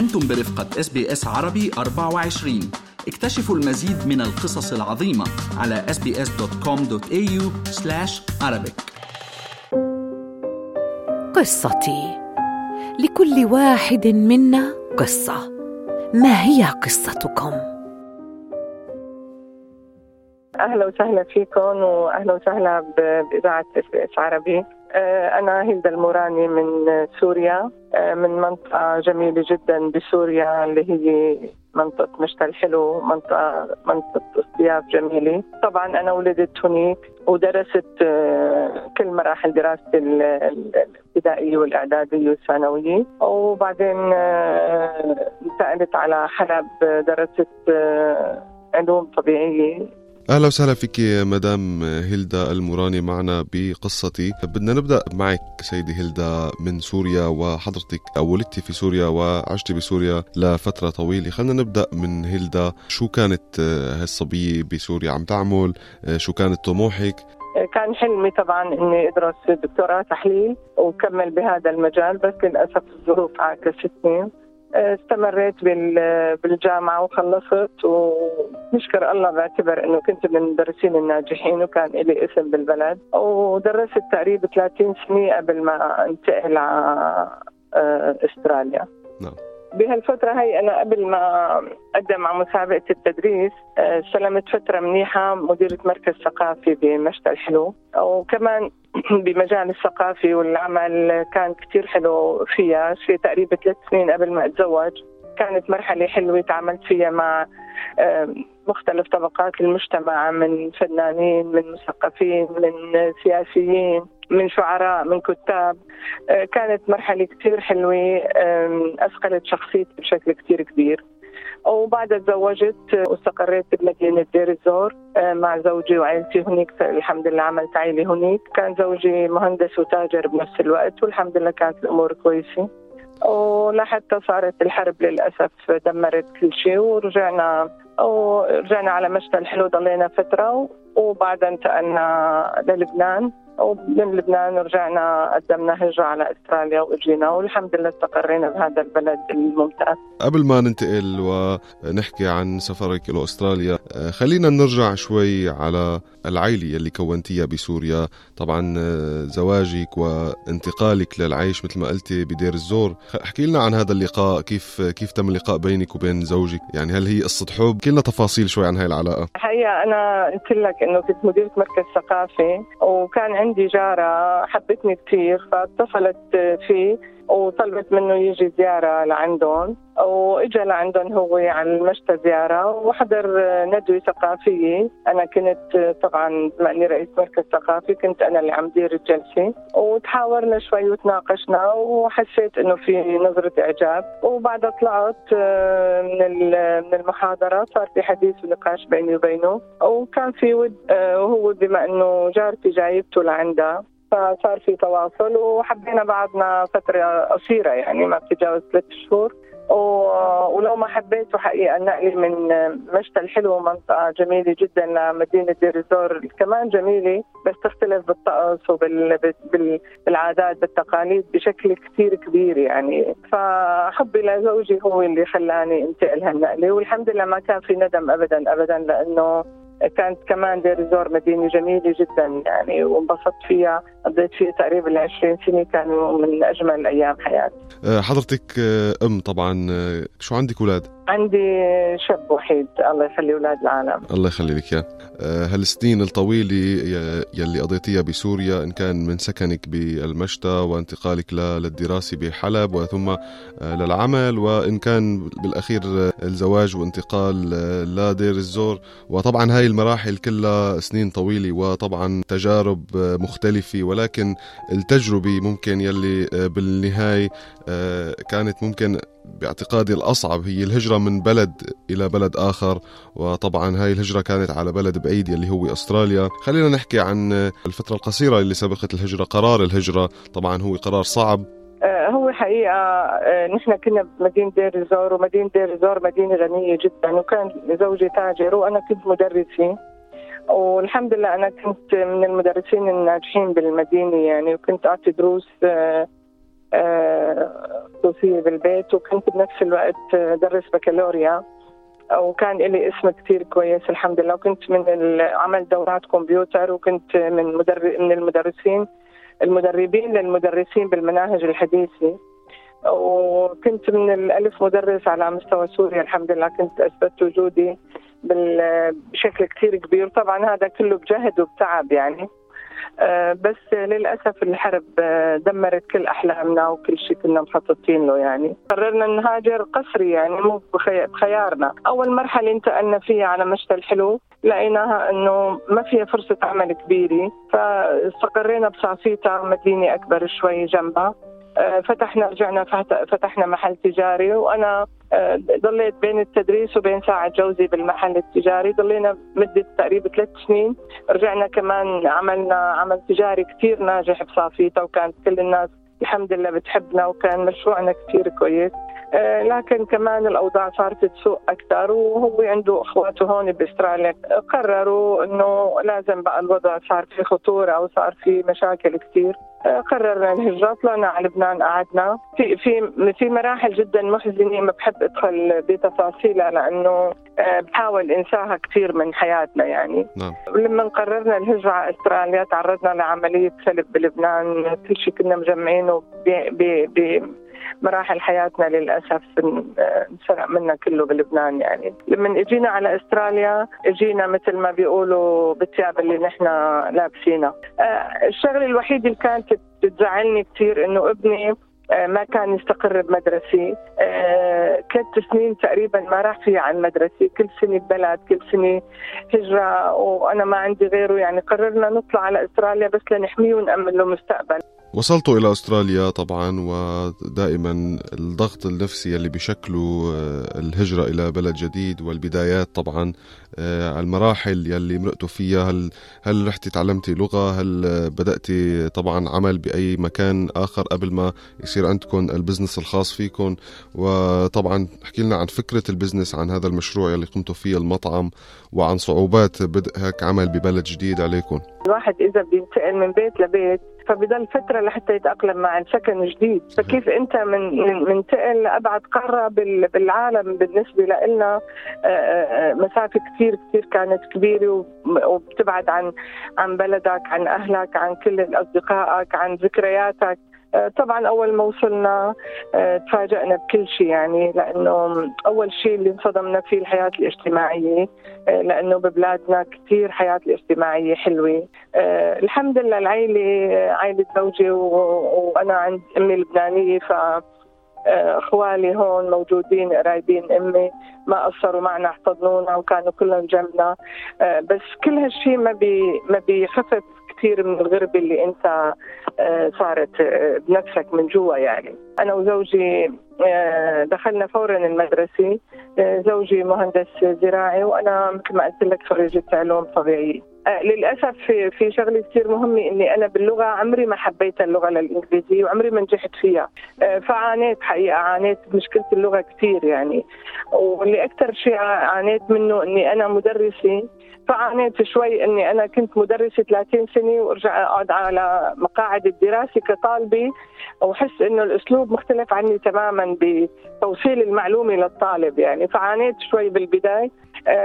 أنتم برفقة SBS عربي 24 اكتشفوا المزيد من القصص العظيمة على sbs.com.au arabic. قصتي. لكل واحد منا قصة. ما هي قصتكم؟ أهلا وسهلا فيكم وأهلا وسهلا بإذاعة SBS عربي. آه، أنا هيلدا الموراني من سوريا آه، من منطقة جميلة جدا بسوريا اللي هي منطقة مشتى الحلو منطقة منطقة اصطياف جميلة. طبعا أنا ولدت هناك ودرست آه، كل مراحل دراستي الابتدائية والإعدادية والثانوية. وبعدين انتقلت على حلب درست علوم طبيعية. أهلا وسهلا فيك مدام هيلدا الموراني معنا بقصتي. بدنا نبدأ معك سيدي هيلدا من سوريا وحضرتك ولدتي في سوريا وعشتي بسوريا لفترة طويلة. خلينا نبدأ من هيلدا. شو كانت هالصبية بسوريا؟ عم تعمل؟ شو كانت طموحك؟ كان حلمي طبعا إني أدرس دكتوراه تحليل وكمل بهذا المجال بس للأسف الظروف عاكستني. استمريت بالجامعة وخلصت ونشكر الله بعتبر إنه كنت من المدرسين الناجحين وكان لي اسم بالبلد. ودرست تقريبا 30 سنة قبل ما انتقل على آه، أستراليا. نعم. بهالفترة هي أنا قبل ما أقدم على مسابقة التدريس آه، استلمت فترة منيحة مديرة مركز ثقافي بمشتى الحلو. وكمان بمجال الثقافي والعمل كان كتير حلو فيها. في تقريبا ثلاث سنين قبل ما أتزوج كانت مرحلة حلوة تعاملت فيها مع مختلف طبقات المجتمع من فنانين من مثقفين من سياسيين. من شعراء من كتاب. آه، كانت مرحلة كتير حلوة أثقلت شخصيتي بشكل كتير كبير. وبعدها تزوجت واستقريت بمدينة دير الزور آه، مع زوجي وعائلتي هناك الحمد لله عملت عائلة هناك كان زوجي مهندس وتاجر بنفس الوقت والحمد لله كانت الأمور كويسة. ولحتى صارت الحرب للأسف دمرت كل شيء ورجعنا ورجعنا على مشتى الحلو ضلينا فترة وبعدها انتقلنا للبنان. ومن لبنان رجعنا قدمنا هجرة على أستراليا وإجينا والحمد لله استقرينا بهذا البلد الممتاز. قبل ما ننتقل ونحكي عن سفرك إلى استراليا، خلينا نرجع شوي على العائلة اللي كونتيها بسوريا، طبعا زواجك وانتقالك للعيش مثل ما قلتي بدير الزور، احكي لنا عن هذا اللقاء، كيف كيف تم اللقاء بينك وبين زوجك؟ يعني هل هي قصة حب؟ كلنا تفاصيل شوي عن هاي العلاقة. الحقيقة أنا قلت لك إنه كنت مديرة مركز ثقافي وكان عندي جارة حبتني كثير فاتصلت فيه وطلبت منه يجي زيارة لعندهم. واجى لعندهم هو على المشتى زيارة وحضر ندوة ثقافية. أنا كنت طبعا بما أني رئيس مركز ثقافي كنت أنا اللي عم دير الجلسة. وتحاورنا شوي وتناقشنا وحسيت إنه في نظرة إعجاب. وبعدها طلعت من من المحاضرة صار في حديث ونقاش بيني وبينه. وكان في ود وهو بما إنه جارتي جايبته لعندها. فصار في تواصل وحبينا بعضنا فترة قصيرة يعني ما بتتجاوز ثلاث شهور. ولو ما حبيته حقيقة نقلي من مشتى الحلو منطقة جميلة جدا لمدينة دير الزور. كمان جميلة بس تختلف بالطقس وبالعادات بالتقاليد بشكل كثير كبير يعني. فحبي لزوجي هو اللي خلاني انتقل هالنقلة والحمد لله ما كان في ندم أبدا أبدا لأنه كانت كمان دير الزور مدينة جميلة جدا يعني وانبسطت فيها قضيت فيها تقريبا 20 سنة كانوا من أجمل أيام حياتي أه، حضرتك أه، أم طبعا أه، شو عندك أولاد؟ عندي شاب وحيد الله يخلي أولاد العالم. الله يخلي لك إياه. هالسنين الطويلة يلي قضيتيها بسوريا إن كان من سكنك بالمشتى وانتقالك للدراسة بحلب وثم للعمل وإن كان بالأخير الزواج وانتقال لدير الزور. وطبعا هاي المراحل كلها سنين طويلة وطبعا تجارب مختلفة. ولكن التجربة ممكن يلي بالنهاية كانت ممكن باعتقادي الأصعب هي الهجرة من بلد إلى بلد آخر وطبعا هاي الهجرة كانت على بلد بعيد اللي هو أستراليا. خلينا نحكي عن الفترة القصيرة اللي سبقت الهجرة قرار الهجرة. طبعا هو قرار صعب. آه، هو حقيقة آه، نحن كنا بمدينة دير الزور ومدينة دير الزور مدينة غنية جدا وكان زوجي تاجر وأنا كنت مدرسة. والحمد لله أنا كنت من المدرسين الناجحين بالمدينة يعني وكنت أعطي دروس آه، خصوصية بالبيت وكنت بنفس الوقت درس بكالوريا وكان لي اسم كثير كويس الحمد لله. وكنت من عمل دورات كمبيوتر وكنت من مدرب من المدرسين المدربين للمدرسين بالمناهج الحديثة. وكنت من الألف مدرس على مستوى سوريا الحمد لله. كنت أثبت وجودي بشكل كثير كبير. طبعا هذا كله بجهد وبتعب يعني. آه، بس للأسف الحرب آه، دمرت كل أحلامنا وكل شيء كنا مخططين له يعني. قررنا نهاجر قسري يعني مو بخيارنا. أول مرحلة انتقلنا فيها على مشتى الحلو لقيناها إنه ما فيها فرصة عمل كبيرة. فاستقرينا بصافيتا مدينة أكبر شوي جنبها. آه، فتحنا رجعنا فتحنا محل تجاري. وأنا آه، ضليت بين التدريس وبين ساعة جوزي بالمحل التجاري. ضلينا مدة تقريبا ثلاث سنين. رجعنا كمان عملنا عمل تجاري كثير ناجح بصافيتا وكانت كل الناس الحمد لله بتحبنا وكان مشروعنا كثير كويس. آه، لكن كمان الأوضاع صارت تسوء أكثر وهو عنده أخواته هون بأستراليا. قرروا إنه لازم بقى الوضع صار في خطورة وصار في مشاكل كثير. آه، قررنا الهجرة طلعنا على لبنان قعدنا في في في مراحل جدا محزنة ما بحب أدخل بتفاصيلها لأنه آه، بحاول أنساها كثير من حياتنا يعني. نعم. لما قررنا الهجرة على أستراليا تعرضنا لعملية سلب بلبنان كل شيء كنا مجمعينه مراحل حياتنا للأسف انسرق منا كله بلبنان يعني. لما إجينا على أستراليا إجينا مثل ما بيقولوا بالثياب اللي نحن لابسينها آه، الشغلة الوحيدة اللي كانت بتزعلني كثير إنه ابني آه، ما كان يستقر بمدرسة. آه، ثلاث سنين تقريبا ما راح فيها عن مدرسة. كل سنة ببلد كل سنة هجرة وأنا ما عندي غيره. يعني قررنا نطلع على أستراليا بس لنحميه ونأمن له مستقبل. وصلتوا إلى أستراليا طبعا ودائما الضغط النفسي اللي بشكله آه، الهجرة إلى بلد جديد والبدايات طبعا آه، المراحل يلي مرقتوا فيها. هل هل رحتي تعلمتي لغة؟ هل بدأتي طبعا عمل بأي مكان آخر قبل ما يصير عندكم ال business الخاص فيكم؟ وطبعا احكي لنا عن فكرة البزنس عن هذا المشروع يلي قمتوا فيه المطعم وعن صعوبات بدء هيك عمل ببلد جديد عليكم. الواحد إذا بينتقل من بيت لبيت فبضل فترة لحتى يتأقلم مع السكن الجديد فكيف أنت من منتقل لأبعد قارة بالعالم بالنسبة لنا آه، آه، مسافة كثير كثير كانت كبيرة وبتبعد عن عن بلدك عن أهلك عن كل أصدقائك عن ذكرياتك. آه، طبعا أول ما وصلنا آه، تفاجئنا بكل شيء يعني لأنه أول شيء اللي انصدمنا فيه الحياة الاجتماعية آه، لأنه ببلادنا كثير حياة الاجتماعية حلوة. الحمد لله العائله عائله زوجي وأنا عند أمي لبنانيه ف إخوالي هون موجودين قرايبين أمي ما قصروا معنا احتضنونا وكانوا كلهم جنبنا. بس كل هالشيء ما بي ما بيخفف كثير من الغربة اللي انت آه، صارت آه، بنفسك من جوا يعني. أنا وزوجي آه، دخلنا فورا المدرسة زوجي مهندس زراعي وأنا مثل ما قلت لك خريجة علوم طبيعية. للأسف في في شغله كثير مهمه إني أنا باللغة عمري ما حبيت اللغة الانجليزيه وعمري ما نجحت فيها. فعانيت حقيقة عانيت بمشكله اللغة كثير يعني. واللي أكثر شيء عانيت منه إني أنا مدرسة. فعانيت شوي إني أنا كنت مدرسة 30 سنة وأرجع أقعد على مقاعد الدراسة كطالبة. وأحس إنه الأسلوب مختلف عني تماما بتوصيل المعلومة للطالب يعني. فعانيت شوي بالبداية. آه،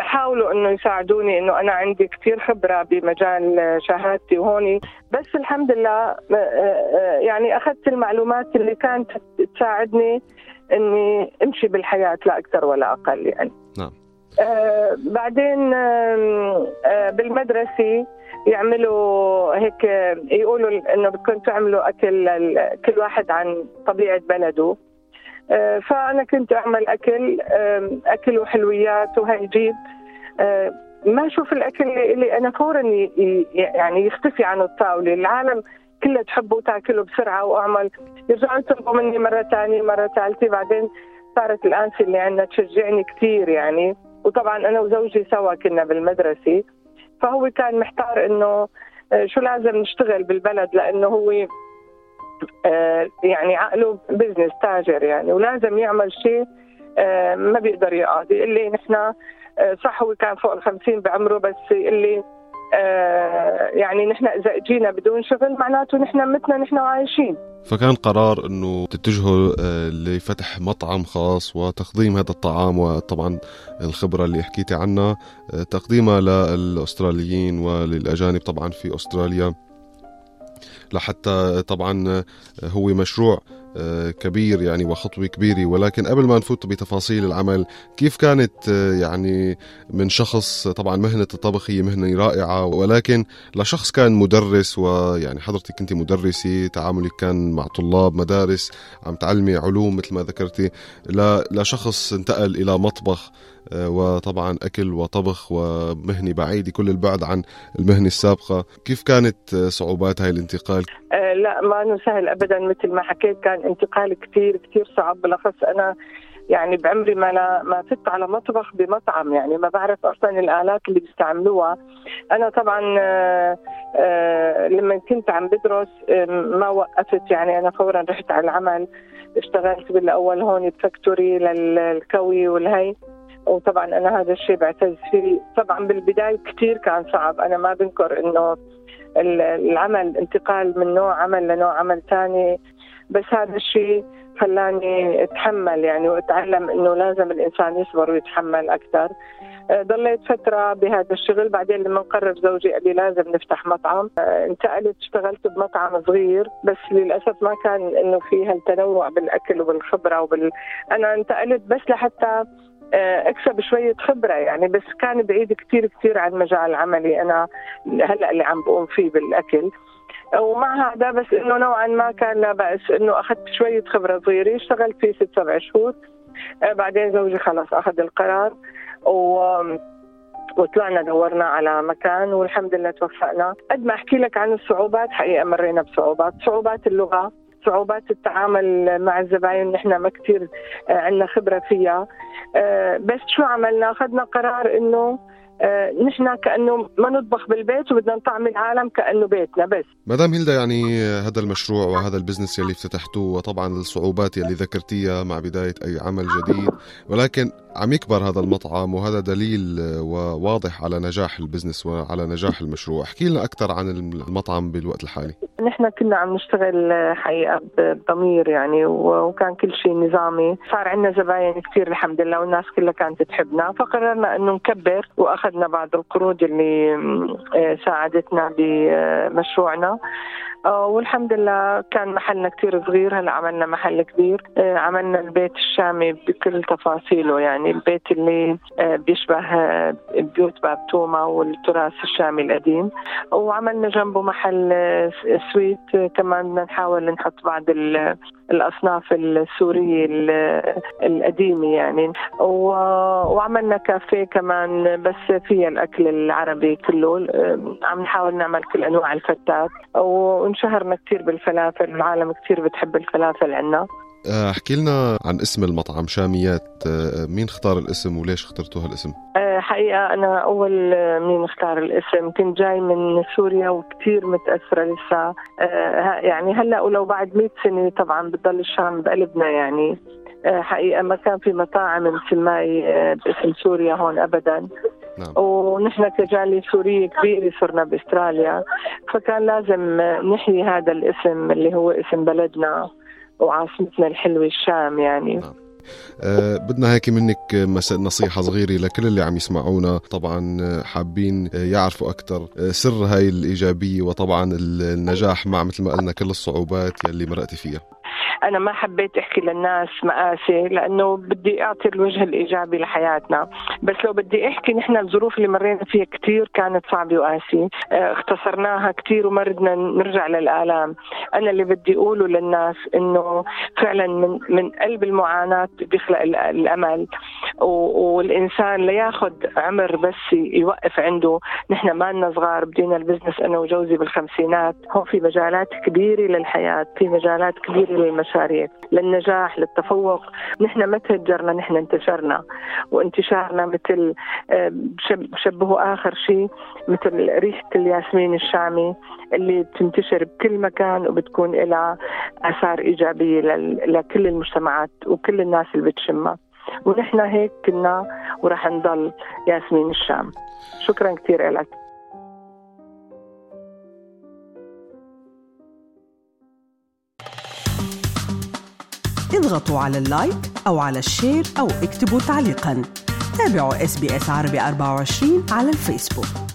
حاولوا إنه يساعدوني إنه أنا عندي كثير خبرة بمجال شهادتي وهوني. بس الحمد لله آه، آه، يعني أخذت المعلومات اللي كانت تساعدني إني أمشي بالحياة لا أكثر ولا أقل يعني. نعم. آه بعدين آه بالمدرسة يعملوا هيك يقولوا إنه بدكم تعملوا أكل كل واحد عن طبيعة بلده. آه فأنا كنت أعمل أكل آه أكل وحلويات وهيجيب آه ما أشوف الأكل اللي أنا فورا يعني يختفي عن الطاولة. العالم كلها تحبه وتأكله بسرعة وأعمل. يرجعوا يطلبوا مني مرة ثانية مرة ثالثه بعدين صارت الانسه اللي عندنا تشجعني كثير يعني. وطبعا أنا وزوجي سوا كنا بالمدرسة. فهو كان محتار إنه آه، شو لازم نشتغل بالبلد؟ لأنه هو آه، يعني عقله بزنس تاجر يعني ولازم يعمل شيء آه، ما بيقدر يقعد يقول لي نحن صح هو كان فوق ال 50 بعمره بس يقول لي آه، يعني نحن إذا اجينا بدون شغل معناته نحن متنا نحن عايشين. فكان قرار إنه تتجهوا آه، لفتح مطعم خاص وتقديم هذا الطعام وطبعا الخبرة اللي حكيتي عنها آه، تقديمها للأستراليين وللأجانب طبعا في أستراليا. لحتى طبعا هو مشروع آه، كبير يعني وخطوة كبيرة. ولكن قبل ما نفوت بتفاصيل العمل كيف كانت آه، يعني من شخص طبعا مهنة الطبخ هي مهنة رائعة ولكن لشخص كان مدرس ويعني حضرتك كنت مدرسة تعاملك كان مع طلاب مدارس عم تعلمي علوم مثل ما ذكرتي لشخص انتقل إلى مطبخ وطبعا أكل وطبخ ومهنة بعيدة كل البعد عن المهنة السابقة. كيف كانت صعوبات هاي الانتقال؟ أه لا ما سهل أبدا مثل ما حكيت كان انتقال كثير كثير صعب. بالأخص أنا يعني بعمري ما ما فت على مطبخ بمطعم يعني ما بعرف أصلا الآلات اللي بيستعملوها. أنا طبعا آه، آه، لما كنت عم بدرس ما وقفت. يعني أنا فورا رحت على العمل اشتغلت بالأول هون بفاكتوري للكوي والهي. وطبعا أنا هذا الشيء بعتز فيه. طبعا بالبداية كثير كان صعب. أنا ما بنكر إنه العمل انتقال من نوع عمل لنوع عمل ثاني بس هذا الشيء خلاني أتحمل يعني وأتعلم إنه لازم الإنسان يصبر ويتحمل أكثر. آه، ضليت فترة بهذا الشغل. بعدين لما قرر زوجي قال لي لازم نفتح مطعم. آه، انتقلت اشتغلت بمطعم صغير بس للأسف ما كان إنه في هالتنوع بالأكل وبالخبرة وبال أنا انتقلت بس لحتى أكسب شوية خبرة يعني بس كان بعيد كثير كثير عن مجال عملي. أنا هلأ اللي عم بقوم فيه بالأكل. ومع هذا بس إنه نوعا ما كان لا بأس إنه أخذت شوية خبرة صغيرة. اشتغلت فيه ست سبع شهور. آه، بعدين زوجي خلص أخذ القرار. و وطلعنا دورنا على مكان والحمد لله توفقنا. قد ما أحكي لك عن الصعوبات حقيقة مرينا بصعوبات. صعوبات اللغة. صعوبات التعامل مع الزباين نحن ما كثير آه، عندنا خبرة فيها. آه، بس شو عملنا؟ أخذنا قرار إنه آه، نحن كأنه ما نطبخ بالبيت وبدنا نطعم العالم كأنه بيتنا بس. مدام هيلدا يعني هذا المشروع وهذا ال business يلي افتتحتوه وطبعا الصعوبات يلي ذكرتيها مع بداية أي عمل جديد ولكن عم يكبر هذا المطعم وهذا دليل وواضح على نجاح ال business وعلى نجاح المشروع. احكي لنا أكثر عن المطعم بالوقت الحالي. نحن كنا عم نشتغل حقيقة بضمير يعني وكان كل شيء نظامي. صار عندنا زباين كثير الحمد لله والناس كلها كانت تحبنا. فقررنا إنه نكبر وأخذنا بعض القروض اللي آه، ساعدتنا بمشروعنا. آه، والحمد لله كان محلنا كتير صغير هلا عملنا محل كبير. آه، عملنا البيت الشامي بكل تفاصيله يعني البيت اللي آه، بيشبه بيوت باب توما والتراث الشامي القديم. وعملنا جنبه محل سويت. كمان بدنا نحاول نحط بعض الأصناف السورية القديمة يعني. وعملنا كافيه كمان بس فيها الأكل العربي كله. عم نحاول نعمل كل أنواع الفتات. وانشهرنا كثير بالفلافل العالم كثير بتحب الفلافل عنا. آه، احكي لنا عن اسم المطعم شاميات. آه، مين اختار الاسم وليش اخترتوا هالاسم؟ آه، حقيقة أنا أول مين اختار الاسم؟ كنت جاي من سوريا وكثير متأثرة لسه. يعني هلأ ولو بعد 100 سنة طبعا بتضل الشام بقلبنا يعني. حقيقة ما كان في مطاعم مثل ماي باسم سوريا هون أبدا. نعم. ونحن كجالية سورية كبيرة صرنا بأستراليا. فكان لازم نحيي هذا الاسم اللي هو اسم بلدنا وعاصمتنا الحلوة الشام يعني. نعم. أه بدنا هيك منك نصيحة صغيرة لكل اللي عم يسمعونا. طبعا حابين يعرفوا أكثر سر هاي الإيجابية وطبعا النجاح مع مثل ما قلنا كل الصعوبات يلي مرقتي فيها. أنا ما حبيت أحكي للناس مآسي لأنه بدي أعطي الوجه الإيجابي لحياتنا. بس لو بدي أحكي نحن الظروف اللي مرينا فيها كثير كانت صعبة وقاسية. آه، اختصرناها كثير وما بدنا نرجع للآلام. أنا اللي بدي أقوله للناس إنه فعلا من من قلب المعاناة بيخلق الأمل. والإنسان لياخذ عمر بس يوقف عنده. نحن ما لنا صغار بدينا البزنس أنا وجوزي بالخمسينات. هون في مجالات كبيرة للحياة في مجالات كبيرة للمشروع المشاريع للنجاح للتفوق. نحن ما تهجرنا نحن انتشرنا. وانتشارنا مثل بشبهه آخر شيء مثل ريحة الياسمين الشامي اللي بتنتشر بكل مكان وبتكون لها آثار إيجابية لكل المجتمعات وكل الناس اللي بتشمها. ونحن هيك كنا وراح نضل ياسمين الشام. شكرا كثير لك اضغطوا على ال like أو على ال share أو اكتبوا تعليقا. تابعوا إس بي إس عربي 24 على الفيسبوك.